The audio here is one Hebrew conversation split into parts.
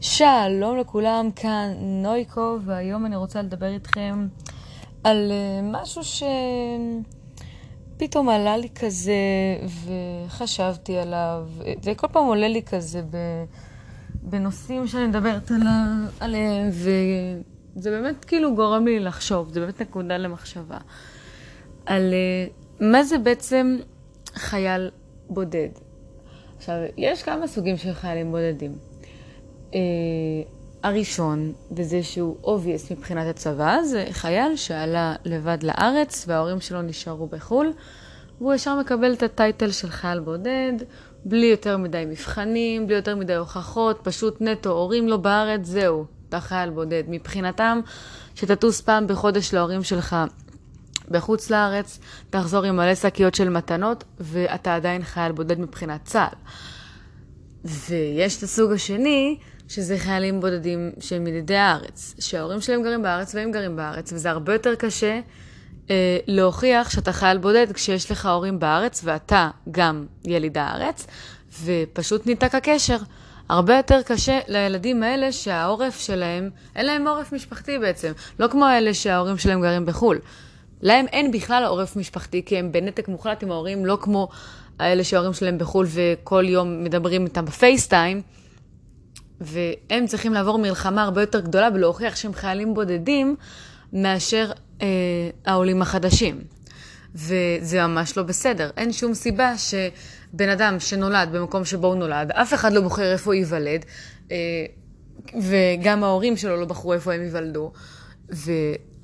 שלום לכולם, כאן נויקו, והיום אני רוצה לדבר איתכם על אה, משהו שפתאום עלה לי כזה וחשבתי עליו, זה כל פעם עולה לי כזה בנושאים שאני מדברת עליהם, וזה באמת כאילו גורם לי לחשוב, זה באמת נקודה למחשבה, על אה, מה זה בעצם חייל בודד. עכשיו, יש כמה סוגים של חיילים בודדים. Uh, הראשון, וזה שהוא obvious מבחינת הצבא, זה חייל שעלה לבד לארץ וההורים שלו נשארו בחו"ל, והוא ישר מקבל את הטייטל של חייל בודד, בלי יותר מדי מבחנים, בלי יותר מדי הוכחות, פשוט נטו, הורים לא בארץ, זהו, אתה חייל בודד. מבחינתם, שתטוס פעם בחודש להורים שלך בחוץ לארץ, תחזור עם מלא שקיות של מתנות, ואתה עדיין חייל בודד מבחינת צה"ל. ויש את הסוג השני, שזה חיילים בודדים שהם ילידי הארץ, שההורים שלהם גרים בארץ והם גרים בארץ, וזה הרבה יותר קשה אה, להוכיח שאתה חייל בודד כשיש לך הורים בארץ ואתה גם יליד הארץ, ופשוט ניתק הקשר. הרבה יותר קשה לילדים האלה שהעורף שלהם, אין להם עורף משפחתי בעצם, לא כמו אלה שההורים שלהם גרים בחו"ל. להם אין בכלל עורף משפחתי, כי הם בנתק מוחלט עם ההורים, לא כמו האלה שההורים שלהם בחו"ל וכל יום מדברים איתם בפייסטיים. והם צריכים לעבור מלחמה הרבה יותר גדולה ולהוכיח שהם חיילים בודדים מאשר אה, העולים החדשים. וזה ממש לא בסדר. אין שום סיבה שבן אדם שנולד במקום שבו הוא נולד, אף אחד לא בוחר איפה הוא ייוולד, אה, וגם ההורים שלו לא בחרו איפה הם ייוולדו,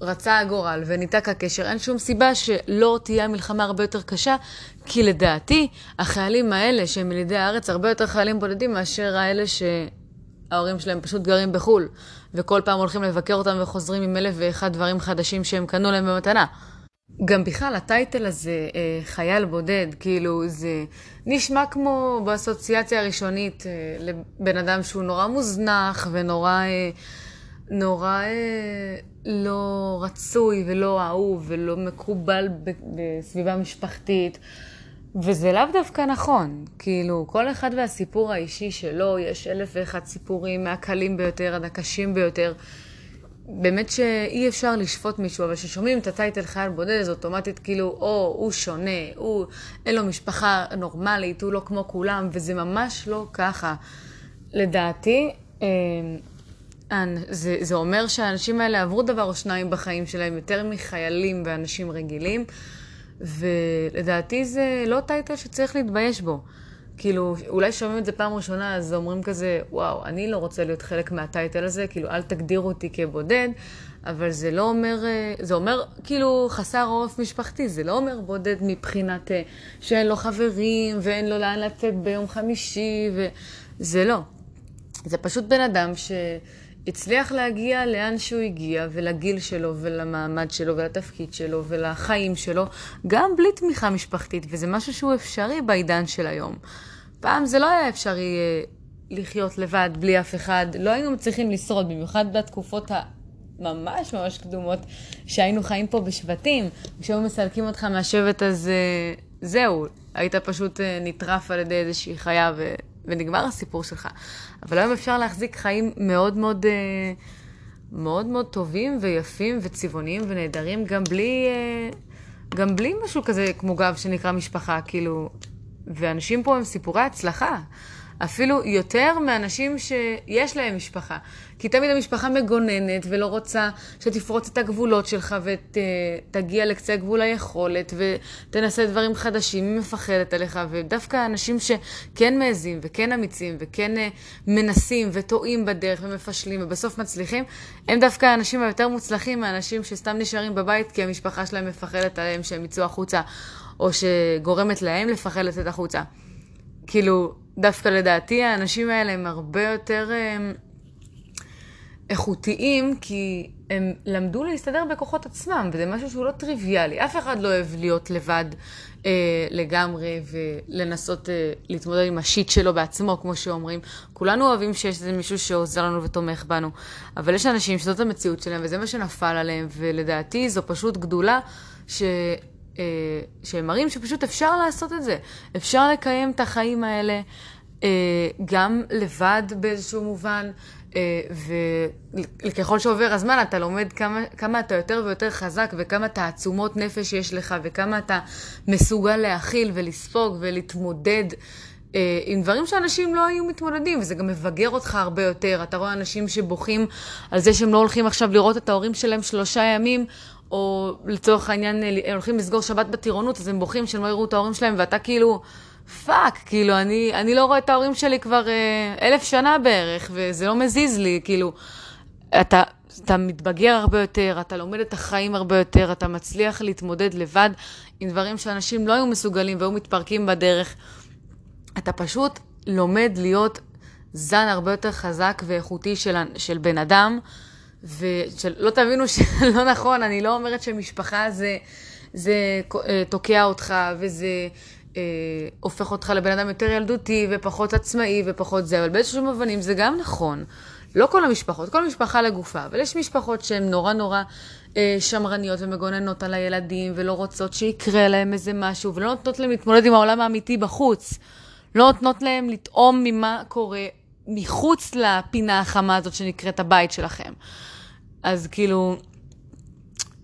ורצה הגורל וניתק הקשר, אין שום סיבה שלא תהיה מלחמה הרבה יותר קשה, כי לדעתי, החיילים האלה שהם ילידי הארץ הרבה יותר חיילים בודדים מאשר האלה ש... ההורים שלהם פשוט גרים בחו"ל, וכל פעם הולכים לבקר אותם וחוזרים עם אלף ואחד דברים חדשים שהם קנו להם במתנה. גם בכלל, הטייטל הזה, אה, חייל בודד, כאילו, זה נשמע כמו באסוציאציה הראשונית אה, לבן אדם שהוא נורא מוזנח ונורא אה, נורא לא רצוי ולא אהוב ולא מקובל בסביבה משפחתית. וזה לאו דווקא נכון. כאילו, כל אחד והסיפור האישי שלו, יש אלף ואחד סיפורים מהקלים ביותר עד הקשים ביותר. באמת שאי אפשר לשפוט מישהו, אבל כששומעים את הטייטל חייל בודד, אז אוטומטית כאילו, או, הוא שונה, הוא, אין לו משפחה נורמלית, הוא לא כמו כולם, וזה ממש לא ככה. לדעתי, אה, זה, זה אומר שהאנשים האלה עברו דבר או שניים בחיים שלהם, יותר מחיילים ואנשים רגילים. ולדעתי זה לא טייטל שצריך להתבייש בו. כאילו, אולי שומעים את זה פעם ראשונה, אז אומרים כזה, וואו, אני לא רוצה להיות חלק מהטייטל הזה, כאילו, אל תגדירו אותי כבודד, אבל זה לא אומר, אה, זה אומר כאילו חסר עורף משפחתי, זה לא אומר בודד מבחינת אה, שאין לו חברים ואין לו לאן לצאת ביום חמישי, וזה לא. זה פשוט בן אדם ש... הצליח להגיע לאן שהוא הגיע, ולגיל שלו, ולמעמד שלו, ולתפקיד שלו, ולחיים שלו, גם בלי תמיכה משפחתית, וזה משהו שהוא אפשרי בעידן של היום. פעם זה לא היה אפשרי אה, לחיות לבד, בלי אף אחד, לא היינו מצליחים לשרוד, במיוחד בתקופות הממש ממש קדומות, שהיינו חיים פה בשבטים, כשהיו מסלקים אותך מהשבט אז אה, זהו, היית פשוט אה, נטרף על ידי איזושהי חיה ו... ונגמר הסיפור שלך. אבל היום אפשר להחזיק חיים מאוד מאוד, אה, מאוד מאוד טובים ויפים וצבעוניים ונהדרים, גם בלי, אה, גם בלי משהו כזה כמו גב שנקרא משפחה, כאילו, ואנשים פה הם סיפורי הצלחה. אפילו יותר מאנשים שיש להם משפחה. כי תמיד המשפחה מגוננת ולא רוצה שתפרוץ את הגבולות שלך ותגיע לקצה גבול היכולת ותנסה דברים חדשים, היא מפחדת עליך, ודווקא אנשים שכן מעזים וכן אמיצים וכן אה, מנסים וטועים בדרך ומפשלים ובסוף מצליחים, הם דווקא האנשים היותר מוצלחים מהאנשים שסתם נשארים בבית כי המשפחה שלהם מפחדת עליהם שהם יצאו החוצה, או שגורמת להם לפחד לצאת החוצה. כאילו, דווקא לדעתי האנשים האלה הם הרבה יותר הם, איכותיים, כי הם למדו להסתדר בכוחות עצמם, וזה משהו שהוא לא טריוויאלי. אף אחד לא אוהב להיות לבד אה, לגמרי ולנסות אה, להתמודד עם השיט שלו בעצמו, כמו שאומרים. כולנו אוהבים שיש איזה מישהו שעוזר לנו ותומך בנו, אבל יש אנשים שזאת המציאות שלהם, וזה מה שנפל עליהם, ולדעתי זו פשוט גדולה ש... אה, שהם מראים שפשוט אפשר לעשות את זה. אפשר לקיים את החיים האלה גם לבד באיזשהו מובן, וככל שעובר הזמן אתה לומד כמה, כמה אתה יותר ויותר חזק וכמה תעצומות נפש יש לך וכמה אתה מסוגל להכיל ולספוג ולהתמודד אה, עם דברים שאנשים לא היו מתמודדים, וזה גם מבגר אותך הרבה יותר. אתה רואה אנשים שבוכים על זה שהם לא הולכים עכשיו לראות את ההורים שלהם שלושה ימים, או לצורך העניין, הם הולכים לסגור שבת בטירונות, אז הם בוכים שהם לא יראו את ההורים שלהם, ואתה כאילו, fuck, כאילו, אני, אני לא רואה את ההורים שלי כבר אה, אלף שנה בערך, וזה לא מזיז לי, כאילו, אתה, אתה מתבגר הרבה יותר, אתה לומד את החיים הרבה יותר, אתה מצליח להתמודד לבד עם דברים שאנשים לא היו מסוגלים והיו מתפרקים בדרך. אתה פשוט לומד להיות זן הרבה יותר חזק ואיכותי של, של בן אדם, ושלא תבינו שלא נכון, אני לא אומרת שמשפחה זה, זה אה, תוקע אותך וזה אה, הופך אותך לבן אדם יותר ילדותי ופחות עצמאי ופחות זה, אבל באיזשהו מובנים זה גם נכון. לא כל המשפחות, כל משפחה לגופה, אבל יש משפחות שהן נורא נורא אה, שמרניות ומגוננות על הילדים ולא רוצות שיקרה להם איזה משהו ולא נותנות להם להתמודד עם העולם האמיתי בחוץ. לא נותנות להם לטעום ממה קורה מחוץ לפינה החמה הזאת שנקראת הבית שלכם. אז כאילו,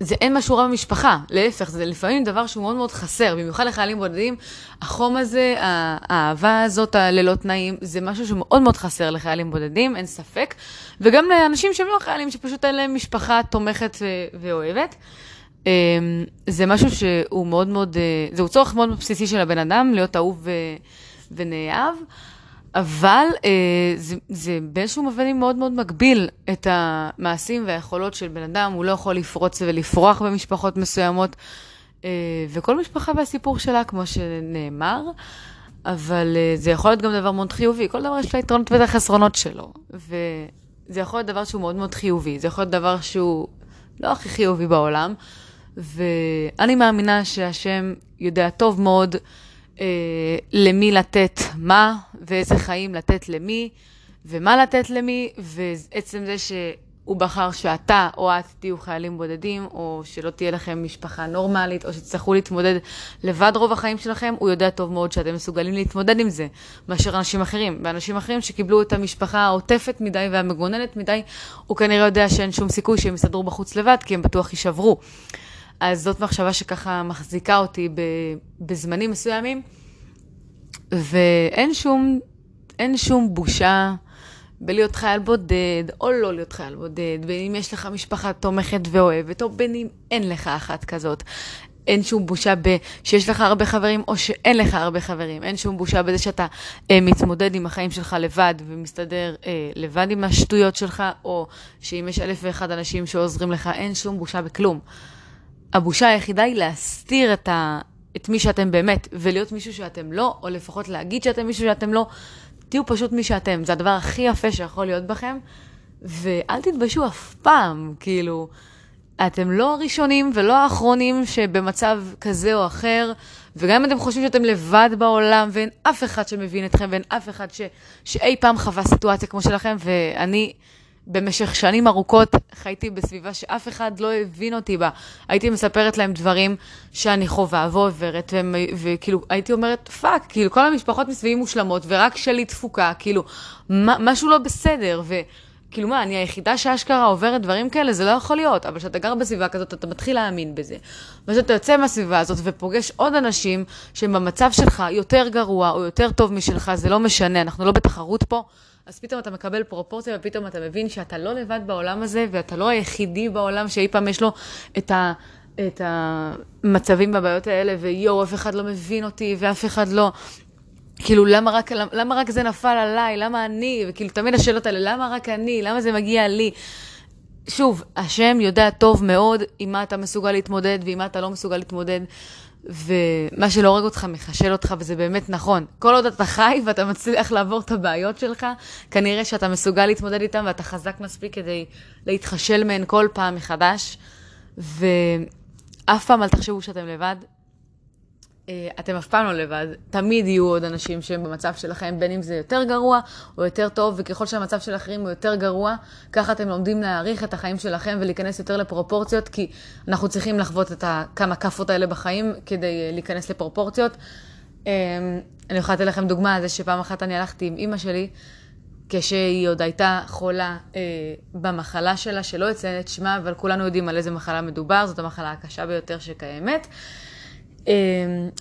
זה אין משהו רע במשפחה, להפך, זה לפעמים דבר שהוא מאוד מאוד חסר, במיוחד לחיילים בודדים, החום הזה, האהבה הזאת, הללא תנאים, זה משהו שמאוד מאוד חסר לחיילים בודדים, אין ספק, וגם לאנשים שהם לא חיילים, שפשוט אין להם משפחה תומכת ואוהבת. אמ, זה משהו שהוא מאוד מאוד, אה, זהו צורך מאוד בסיסי של הבן אדם, להיות אהוב ונאהב, אבל אה, זה, זה באיזשהו מבנים מאוד מאוד מגביל את המעשים והיכולות של בן אדם, הוא לא יכול לפרוץ ולפרוח במשפחות מסוימות, אה, וכל משפחה והסיפור שלה, כמו שנאמר. אבל uh, זה יכול להיות גם דבר מאוד חיובי, כל דבר יש לו יתרונות ואת החסרונות שלו. וזה יכול להיות דבר שהוא מאוד מאוד חיובי, זה יכול להיות דבר שהוא לא הכי חיובי בעולם. ואני מאמינה שהשם יודע טוב מאוד אה, למי לתת מה, ואיזה חיים לתת למי, ומה לתת למי, ועצם זה שהוא בחר שאתה או את תהיו חיילים בודדים, או שלא תהיה לכם משפחה נורמלית, או שתצטרכו להתמודד לבד רוב החיים שלכם, הוא יודע טוב מאוד שאתם מסוגלים להתמודד עם זה, מאשר אנשים אחרים. ואנשים אחרים שקיבלו את המשפחה העוטפת מדי והמגוננת מדי, הוא כנראה יודע שאין שום סיכוי שהם יסתדרו בחוץ לבד, כי הם בטוח יישברו. אז זאת מחשבה שככה מחזיקה אותי בזמנים מסוימים, ואין שום, אין שום בושה בלהיות חייל בודד, או לא להיות חייל בודד, בין אם יש לך משפחה תומכת ואוהבת, או בין אם אין לך אחת כזאת. אין שום בושה. שיש לך הרבה חברים או שאין לך הרבה חברים. אין שום בושה בזה שאתה אה, מתמודד עם החיים שלך לבד ומסתדר אה, לבד עם השטויות שלך, או שאם יש אלף ואחד אנשים שעוזרים לך, אין שום בושה בכלום. הבושה היחידה היא להסתיר את, ה, את מי שאתם באמת, ולהיות מישהו שאתם לא, או לפחות להגיד שאתם מישהו שאתם לא. תהיו פשוט מי שאתם, זה הדבר הכי יפה שיכול להיות בכם, ואל תתביישו אף פעם, כאילו, אתם לא הראשונים ולא האחרונים שבמצב כזה או אחר, וגם אם אתם חושבים שאתם לבד בעולם, ואין אף אחד שמבין אתכם, ואין אף אחד ש, שאי פעם חווה סיטואציה כמו שלכם, ואני... במשך שנים ארוכות חייתי בסביבה שאף אחד לא הבין אותי בה. הייתי מספרת להם דברים שאני חווה ועוברת, וכאילו הייתי אומרת, fuck, כאילו כל המשפחות מסביבי מושלמות, ורק שלי תפוקה, כאילו, מה, משהו לא בסדר, וכאילו מה, אני היחידה שאשכרה עוברת דברים כאלה? זה לא יכול להיות. אבל כשאתה גר בסביבה כזאת, אתה מתחיל להאמין בזה. וכשאתה יוצא מהסביבה הזאת ופוגש עוד אנשים שהם במצב שלך יותר גרוע או יותר טוב משלך, זה לא משנה, אנחנו לא בתחרות פה. אז פתאום אתה מקבל פרופורציה, ופתאום אתה מבין שאתה לא לבד בעולם הזה, ואתה לא היחידי בעולם שאי פעם יש לו את, ה, את המצבים בבעיות האלה, ויואו, אף אחד לא מבין אותי, ואף אחד לא... כאילו, למה רק, למה, רק זה נפל עליי? למה אני? וכאילו, תמיד השאלות האלה, למה רק אני? למה זה מגיע לי? שוב, השם יודע טוב מאוד עם מה אתה מסוגל להתמודד ועם מה אתה לא מסוגל להתמודד. ומה שלא הורג אותך מחשל אותך, וזה באמת נכון. כל עוד אתה חי ואתה מצליח לעבור את הבעיות שלך, כנראה שאתה מסוגל להתמודד איתן ואתה חזק מספיק כדי להתחשל מהן כל פעם מחדש. ואף פעם אל תחשבו שאתם לבד. אה, אתם אף פעם לא לבד, תמיד יהיו עוד אנשים שהם במצב שלכם, בין אם זה יותר גרוע או יותר טוב, וככל שהמצב של אחרים הוא יותר גרוע, ככה אתם לומדים להעריך את החיים שלכם ולהיכנס יותר לפרופורציות, כי אנחנו צריכים לחוות את כמה כאפות האלה בחיים כדי אה, להיכנס לפרופורציות. אני יכולה לתת לכם דוגמה על זה שפעם אחת אני הלכתי עם אימא שלי, כשהיא עוד הייתה חולה אה, במחלה שלה, שלא אציין את שמה, אבל כולנו יודעים על איזה מחלה מדובר, זאת המחלה הקשה ביותר שקיימת. אה,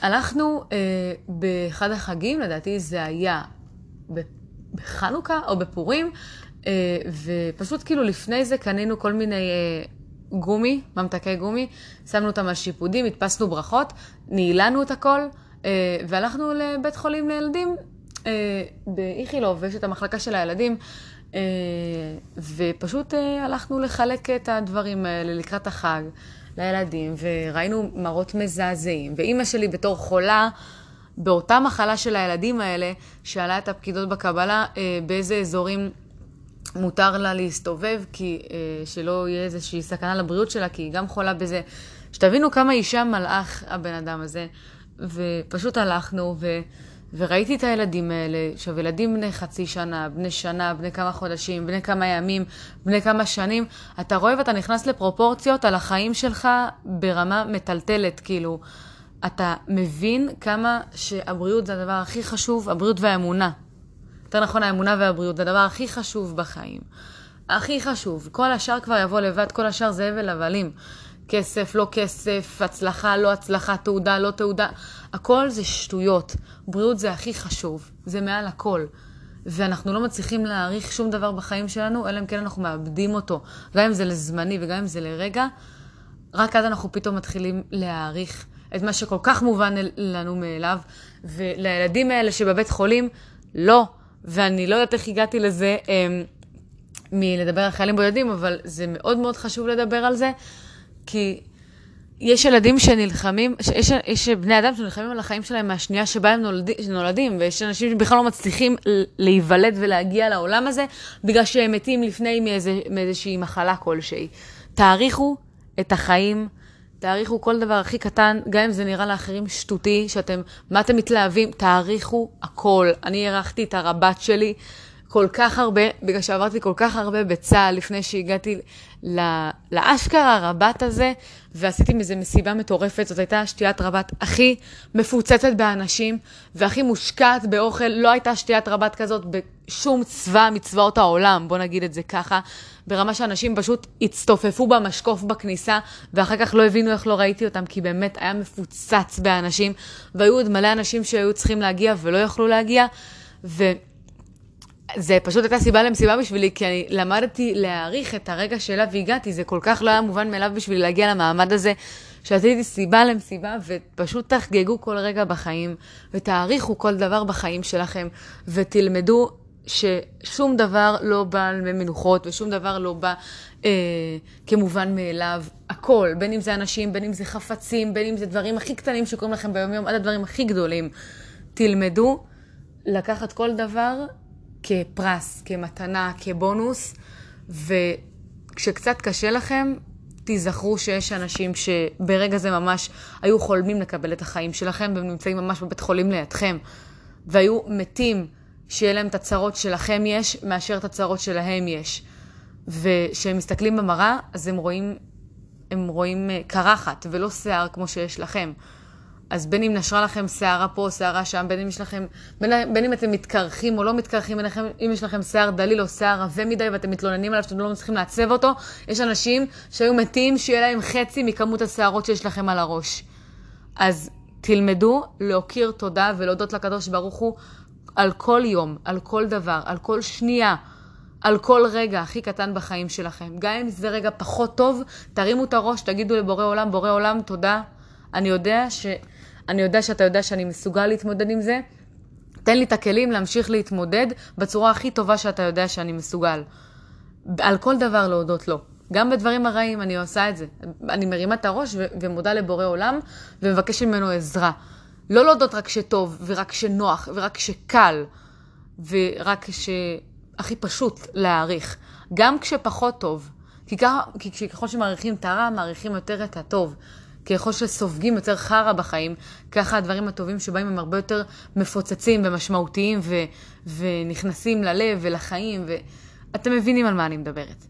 הלכנו אה, באחד החגים, לדעתי זה היה בחנוכה או בפורים, אה, ופשוט כאילו לפני זה קנינו כל מיני אה, גומי, ממתקי גומי, שמנו אותם על שיפודים, הדפסנו ברכות, נעילנו את הכל, אה, והלכנו לבית חולים לילדים באיכילוב, ויש את המחלקה של הילדים, ופשוט הלכנו לחלק את הדברים האלה לקראת החג לילדים, וראינו מראות מזעזעים. ואימא שלי בתור חולה, באותה מחלה של הילדים האלה, שאלה את הפקידות בקבלה באיזה אזורים מותר לה להסתובב, כי אה, שלא יהיה איזושהי סכנה לבריאות שלה, כי היא גם חולה בזה. שתבינו כמה אישה מלאך הבן אדם הזה. ופשוט הלכנו, ו... וראיתי את הילדים האלה, עכשיו ילדים בני חצי שנה, בני שנה, בני כמה חודשים, בני כמה ימים, בני כמה שנים, אתה רואה ואתה נכנס לפרופורציות על החיים שלך ברמה מטלטלת, כאילו, אתה מבין כמה שהבריאות זה הדבר הכי חשוב, הבריאות והאמונה. יותר נכון, האמונה והבריאות, זה הדבר הכי חשוב בחיים. הכי חשוב. כל השאר כבר יבוא לבד, כל השאר זה הבל הבלים. כסף, לא כסף, הצלחה, לא הצלחה, תעודה, לא תעודה. הכל זה שטויות. בריאות זה הכי חשוב. זה מעל הכל. ואנחנו לא מצליחים להעריך שום דבר בחיים שלנו, אלא אם כן אנחנו מאבדים אותו. גם אם זה לזמני וגם אם זה לרגע, רק אז אנחנו פתאום מתחילים להעריך את מה שכל כך מובן לנו מאליו. ולילדים האלה שבבית חולים, לא. ואני לא יודעת איך הגעתי לזה אה, מלדבר על חיילים בודדים, אבל זה מאוד מאוד חשוב לדבר על זה, כי יש ילדים שנלחמים, יש, יש בני אדם שנלחמים על החיים שלהם מהשנייה שבה הם נולדים, נולדים, ויש אנשים שבכלל לא מצליחים להיוולד ולהגיע לעולם הזה, בגלל שהם מתים לפני מאיזה, מאיזושהי מחלה כלשהי. תעריכו את החיים. תעריכו כל דבר הכי קטן, גם אם זה נראה לאחרים שטותי, שאתם, מה אתם מתלהבים, תעריכו הכל. אני הערכתי את הרבת שלי כל כך הרבה, בגלל שעברתי כל כך הרבה בצה"ל לפני שהגעתי לאשכרה הרבת הזה, ועשיתי מזה מסיבה מטורפת. זאת הייתה שתיית רבת הכי מפוצצת באנשים, והכי מושקעת באוכל. לא הייתה שתיית רבת כזאת בשום צבא מצבאות העולם, בוא נגיד את זה ככה. ברמה שאנשים פשוט הצטופפו במשקוף בכניסה, ואחר כך לא הבינו איך לא ראיתי אותם, כי באמת היה מפוצץ באנשים, והיו עוד מלא אנשים שהיו צריכים להגיע ולא יכלו להגיע, ו... זה פשוט הייתה סיבה למסיבה בשבילי, כי אני למדתי להעריך את הרגע שאליו הגעתי, זה כל כך לא היה מובן מאליו בשבילי להגיע למעמד הזה, שעשיתי סיבה למסיבה, ופשוט תחגגו כל רגע בחיים, ותעריכו כל דבר בחיים שלכם, ותלמדו ששום דבר לא בא ממנוחות ושום דבר לא בא אה, כמובן מאליו. הכל, בין אם זה אנשים, בין אם זה חפצים, בין אם זה דברים הכי קטנים שקורים לכם ביום-יום, עד הדברים הכי גדולים. תלמדו לקחת כל דבר כפרס, כמתנה, כבונוס, וכשקצת קשה לכם, תיזכרו שיש אנשים שברגע זה ממש היו חולמים לקבל את החיים שלכם, והם נמצאים ממש בבית חולים לידכם, והיו מתים. שיהיה להם את הצרות שלכם יש, מאשר את הצרות שלהם יש. וכשהם מסתכלים במראה, אז הם רואים, הם רואים אה, קרחת ולא שיער כמו שיש לכם. אז בין אם נשרה לכם שערה פה, שערה שם, בין אם יש לכם, בין, בין אם אתם מתקרחים או לא מתקרחים, אם יש לכם שיער דליל או שיער עבה מדי ואתם מתלוננים עליו שאתם לא מצליחים לעצב אותו, יש אנשים שהיו מתים שיהיה להם חצי מכמות השערות שיש לכם על הראש. אז תלמדו להכיר תודה ולהודות לקדוש ברוך הוא על כל יום, על כל דבר, על כל שנייה, על כל רגע הכי קטן בחיים שלכם. גם אם זה רגע פחות טוב, תרימו את הראש, תגידו לבורא עולם, בורא עולם, תודה. אני יודע, ש... אני יודע שאתה יודע שאני מסוגל להתמודד עם זה. תן לי את הכלים להמשיך להתמודד בצורה הכי טובה שאתה יודע שאני מסוגל. על כל דבר להודות לו. גם בדברים הרעים אני עושה את זה. אני מרימה את הראש ו- ומודה לבורא עולם ומבקשת ממנו עזרה. לא להודות רק שטוב, ורק שנוח, ורק שקל, ורק שהכי פשוט להעריך. גם כשפחות טוב. כי, ככה, כי ככל שמעריכים את הרע, מעריכים יותר את הטוב. ככל שסופגים יותר חרא בחיים, ככה הדברים הטובים שבאים הם הרבה יותר מפוצצים ומשמעותיים ו, ונכנסים ללב ולחיים, ואתם מבינים על מה אני מדברת.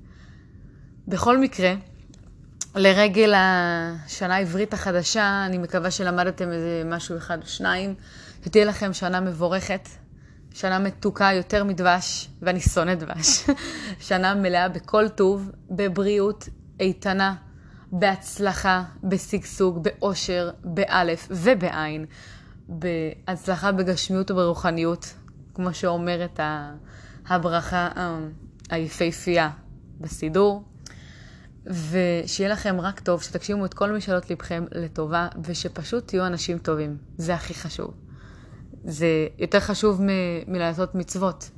בכל מקרה, לרגל השנה העברית החדשה, אני מקווה שלמדתם איזה משהו אחד או שניים, שתהיה לכם שנה מבורכת, שנה מתוקה יותר מדבש, ואני שונא דבש. שנה מלאה בכל טוב, בבריאות איתנה, בהצלחה, בשגשוג, באושר, באלף ובעין, בהצלחה בגשמיות וברוחניות, כמו שאומרת הברכה אה, היפהפייה בסידור. ושיהיה לכם רק טוב, שתגשימו את כל משאלות לבכם לטובה, ושפשוט תהיו אנשים טובים. זה הכי חשוב. זה יותר חשוב מ- מלעשות מצוות.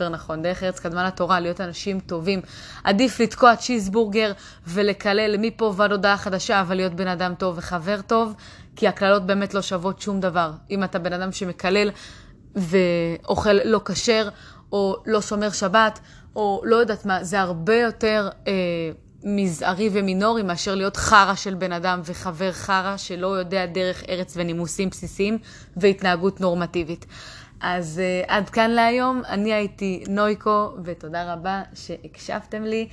יותר נכון, דרך ארץ קדמה לתורה, להיות אנשים טובים. עדיף לתקוע צ'יזבורגר ולקלל מפה ועד הודעה חדשה, אבל להיות בן אדם טוב וחבר טוב, כי הקללות באמת לא שוות שום דבר. אם אתה בן אדם שמקלל ואוכל לא כשר, או לא שומר שבת, או לא יודעת מה, זה הרבה יותר... אה, מזערי ומינורי מאשר להיות חרא של בן אדם וחבר חרא שלא יודע דרך ארץ ונימוסים בסיסיים והתנהגות נורמטיבית. אז uh, עד כאן להיום, אני הייתי נויקו, ותודה רבה שהקשבתם לי.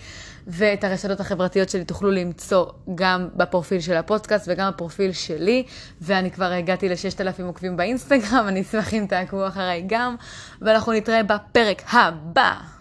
ואת הרשתות החברתיות שלי תוכלו למצוא גם בפרופיל של הפודקאסט וגם בפרופיל שלי. ואני כבר הגעתי ל-6,000 עוקבים באינסטגרם, אני אשמח אם תעקבו אחריי גם. ואנחנו נתראה בפרק הבא.